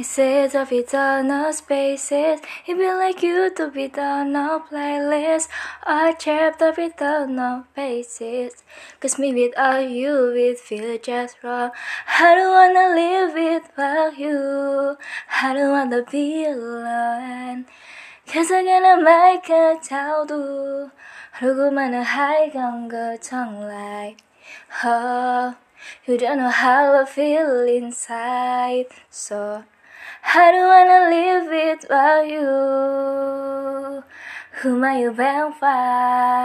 Pieces of eternal spaces It be like you to be done no playlist A chapter of eternal faces Cause me without you it feel just wrong I don't wanna live without you I don't wanna be alone Cause I'm gonna make a tell do 如果 많은 하얀 거 정말 Oh You don't know how I feel inside So I don't wanna live without you. Who am are you vampire